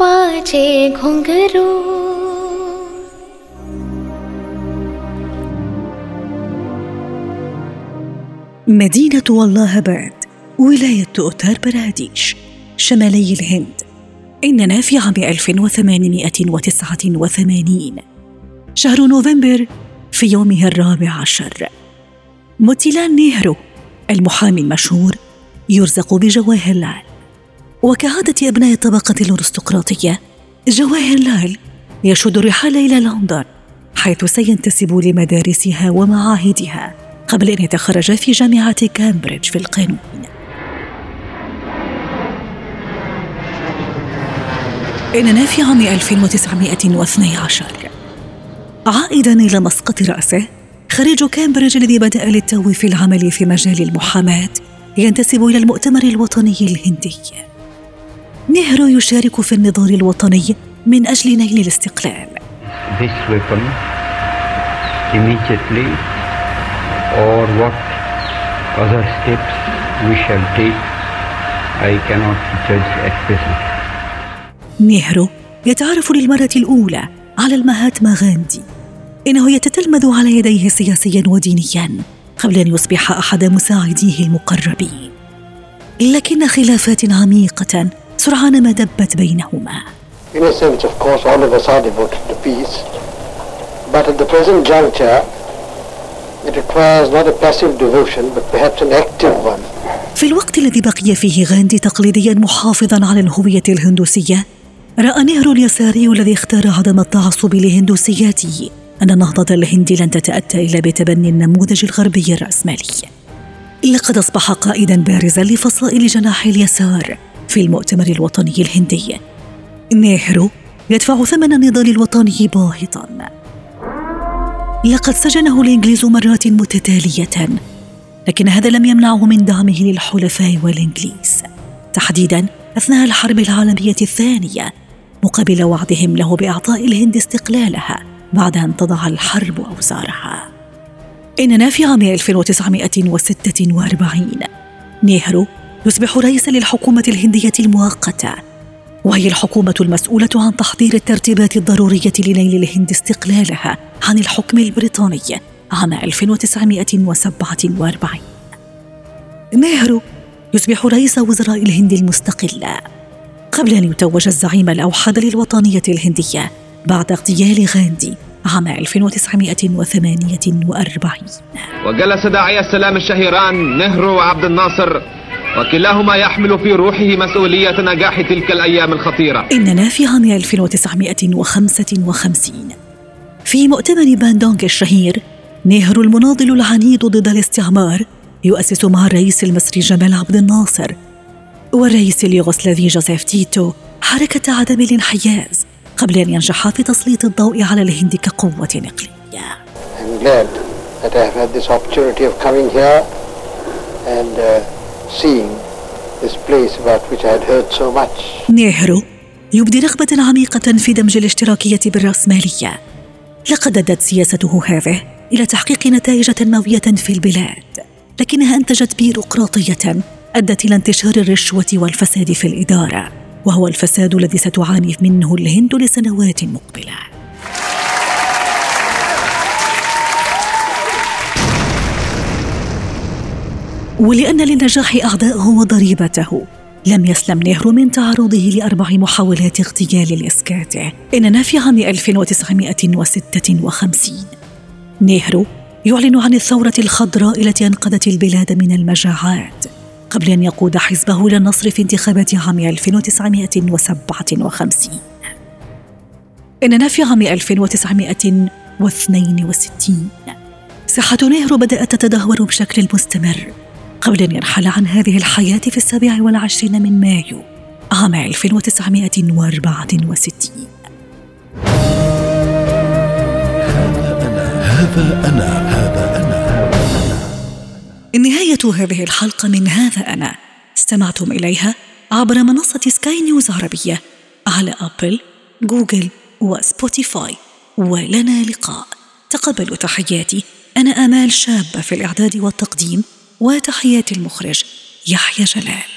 बाजे घुंघरू مدينة والله باد ولاية أوتار براديش شمالي الهند إننا في عام 1889 شهر نوفمبر في يومه الرابع عشر موتيلان نيهرو المحامي المشهور يرزق بجواهر لال وكعادة أبناء الطبقة الأرستقراطية جواهر لال يشد الرحال إلى لندن حيث سينتسب لمدارسها ومعاهدها قبل أن يتخرج في جامعة كامبريدج في القانون إننا في عام 1912 عائدا إلى مسقط رأسه خريج كامبريدج الذي بدأ للتو في العمل في مجال المحاماة ينتسب إلى المؤتمر الوطني الهندي. نهرو يشارك في النضال الوطني من أجل نيل الاستقلال. This weapon immediately or what other steps we shall take I cannot judge at present. نهرو يتعرف للمرة الأولى على المهاتما غاندي. إنه يتتلمذ على يديه سياسيا ودينيا قبل أن يصبح أحد مساعديه المقربين. لكن خلافات عميقة سرعان ما دبت بينهما In a sense, of course, all of us are devoted to peace. But at the present juncture, it requires not a passive devotion, but perhaps an active one. في الوقت الذي بقي فيه غاندي تقليديا محافظا على الهوية الهندوسية رأى نهرو اليساري الذي اختار عدم التعصب لهندوسياته أن النهضة الهندي لن تتأتى إلا بتبني النموذج الغربي الرأسمالي لقد أصبح قائدا بارزا لفصائل جناح اليسار في المؤتمر الوطني الهندي. نهرو يدفع ثمن النضال الوطني باهظا. لقد سجنه الإنجليز مرات متتالية لكن هذا لم يمنعه من دعمه للحلفاء والإنجليز. تحديدا أثناء الحرب العالمية الثانية مقابل وعدهم له بإعطاء الهند استقلالها بعد أن تضع الحرب أوزارها. إننا في عام 1946 نيهرو يصبح رئيسا للحكومة الهندية المؤقتة وهي الحكومة المسؤولة عن تحضير الترتيبات الضرورية لنيل الهند استقلالها عن الحكم البريطاني عام 1947 نهرو يصبح رئيس وزراء الهند المستقلة قبل أن يتوج الزعيم الأوحد للوطنية الهندية بعد اغتيال غاندي عام 1948 وجلس داعي السلام الشهيران نهرو وعبد الناصر وكلاهما يحمل في روحه مسؤولية نجاح تلك الأيام الخطيرة. إننا في عام 1955 في مؤتمر باندونغ الشهير نهرو المناضل العنيد ضد الاستعمار يؤسس مع الرئيس المصري جمال عبد الناصر. والرئيس اليوغوسلافي جوزيف تيتو حركة عدم الانحياز قبل أن ينجح في تسليط الضوء على الهند كقوة إقليمية I'm glad that I have had this opportunity of coming here and uh, seeing this place about which I had heard so much. نيهرو يبدي رغبة عميقة في دمج الاشتراكية بالرأسمالية لقد أدت سياسته هذه إلى تحقيق نتائج تنموية في البلاد لكنها أنتجت بيروقراطية أدت إلى انتشار الرشوة والفساد في الإدارة وهو الفساد الذي ستعاني منه الهند لسنوات مقبلة ولأن للنجاح أعداءه وضريبته. لم يسلم نهرو من تعرضه لأربع محاولات اغتيال لإسكاته. إننا في عام 1956 نهرو يعلن عن الثورة الخضراء التي أنقذت البلاد من المجاعات. قبل أن يقود حزبه إلى النصر في انتخابات عام 1957 إننا في عام 1962 صحة نهرو بدأت تتدهور بشكل مستمر. قبل أن يرحل عن هذه الحياة في السابع والعشرين من مايو عام 1964 هذا أنا هذا أنا. نهاية هذه الحلقة من هذا أنا استمعتم إليها عبر منصة سكاي نيوز عربية على أبل، جوجل وسبوتيفاي ولنا لقاء. تقبلوا تحياتي. أنا آمال شابة في الإعداد والتقديم وتحيات المخرج يحيى جلال.